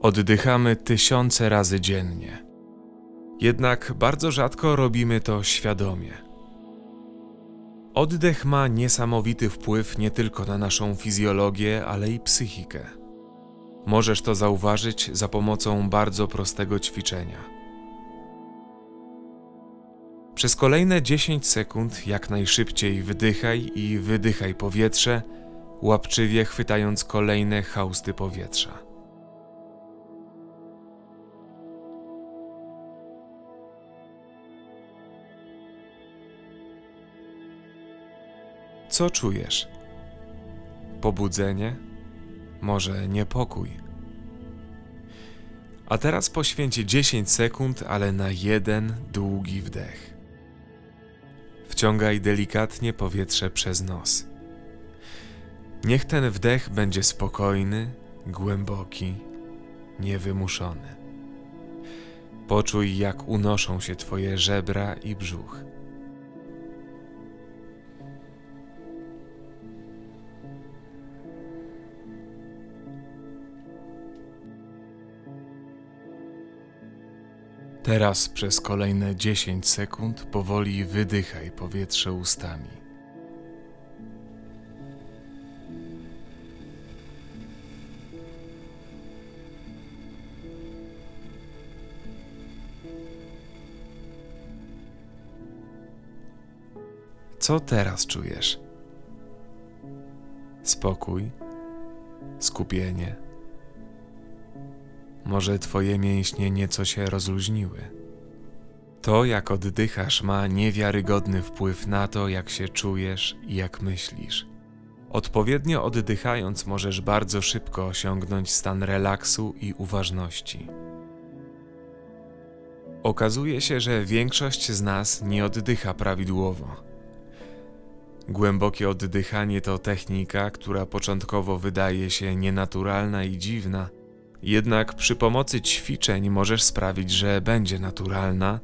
Oddychamy tysiące razy dziennie. Jednak bardzo rzadko robimy to świadomie. Oddech ma niesamowity wpływ nie tylko na naszą fizjologię, ale i psychikę. Możesz to zauważyć za pomocą bardzo prostego ćwiczenia. Przez kolejne 10 sekund jak najszybciej wdychaj i wydychaj powietrze, łapczywie chwytając kolejne hausty powietrza. Co czujesz? Pobudzenie? Może niepokój? A teraz poświęć 10 sekund, ale na jeden długi wdech. Wciągaj delikatnie powietrze przez nos. Niech ten wdech będzie spokojny, głęboki, niewymuszony. Poczuj, jak unoszą się Twoje żebra i brzuch. Teraz przez kolejne 10 sekund powoli wydychaj powietrze ustami. Co teraz czujesz? Spokój, skupienie. Może twoje mięśnie nieco się rozluźniły. To, jak oddychasz, ma niewiarygodny wpływ na to, jak się czujesz i jak myślisz. Odpowiednio oddychając, możesz bardzo szybko osiągnąć stan relaksu i uważności. Okazuje się, że większość z nas nie oddycha prawidłowo. Głębokie oddychanie to technika, która początkowo wydaje się nienaturalna i dziwna, jednak przy pomocy ćwiczeń możesz sprawić, że będzie naturalna,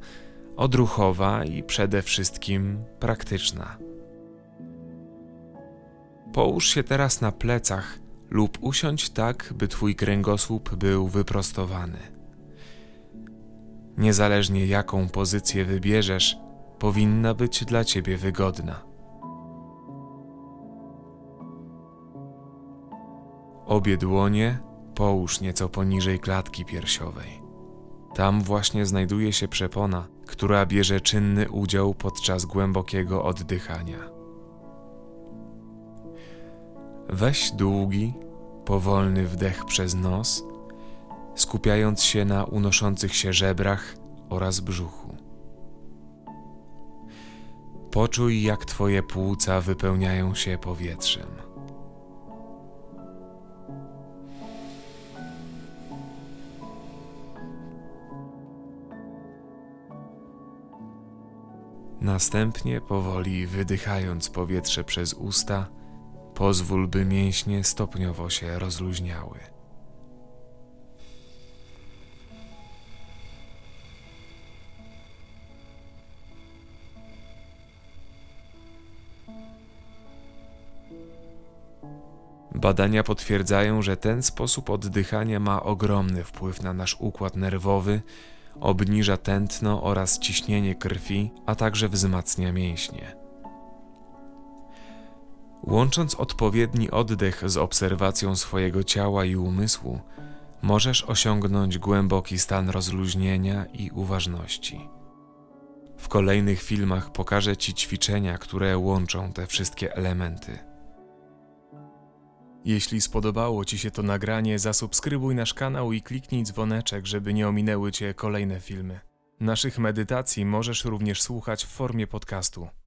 odruchowa i przede wszystkim praktyczna. Połóż się teraz na plecach lub usiądź tak, by twój kręgosłup był wyprostowany. Niezależnie jaką pozycję wybierzesz, powinna być dla ciebie wygodna. Obie dłonie połóż nieco poniżej klatki piersiowej. Tam właśnie znajduje się przepona, która bierze czynny udział podczas głębokiego oddychania. Weź długi, powolny wdech przez nos, skupiając się na unoszących się żebrach oraz brzuchu. Poczuj, jak Twoje płuca wypełniają się powietrzem. Następnie powoli wydychając powietrze przez usta, pozwól, by mięśnie stopniowo się rozluźniały. Badania potwierdzają, że ten sposób oddychania ma ogromny wpływ na nasz układ nerwowy obniża tętno oraz ciśnienie krwi, a także wzmacnia mięśnie. Łącząc odpowiedni oddech z obserwacją swojego ciała i umysłu, możesz osiągnąć głęboki stan rozluźnienia i uważności. W kolejnych filmach pokażę Ci ćwiczenia, które łączą te wszystkie elementy. Jeśli spodobało Ci się to nagranie, zasubskrybuj nasz kanał i kliknij dzwoneczek, żeby nie ominęły Cię kolejne filmy. Naszych medytacji możesz również słuchać w formie podcastu.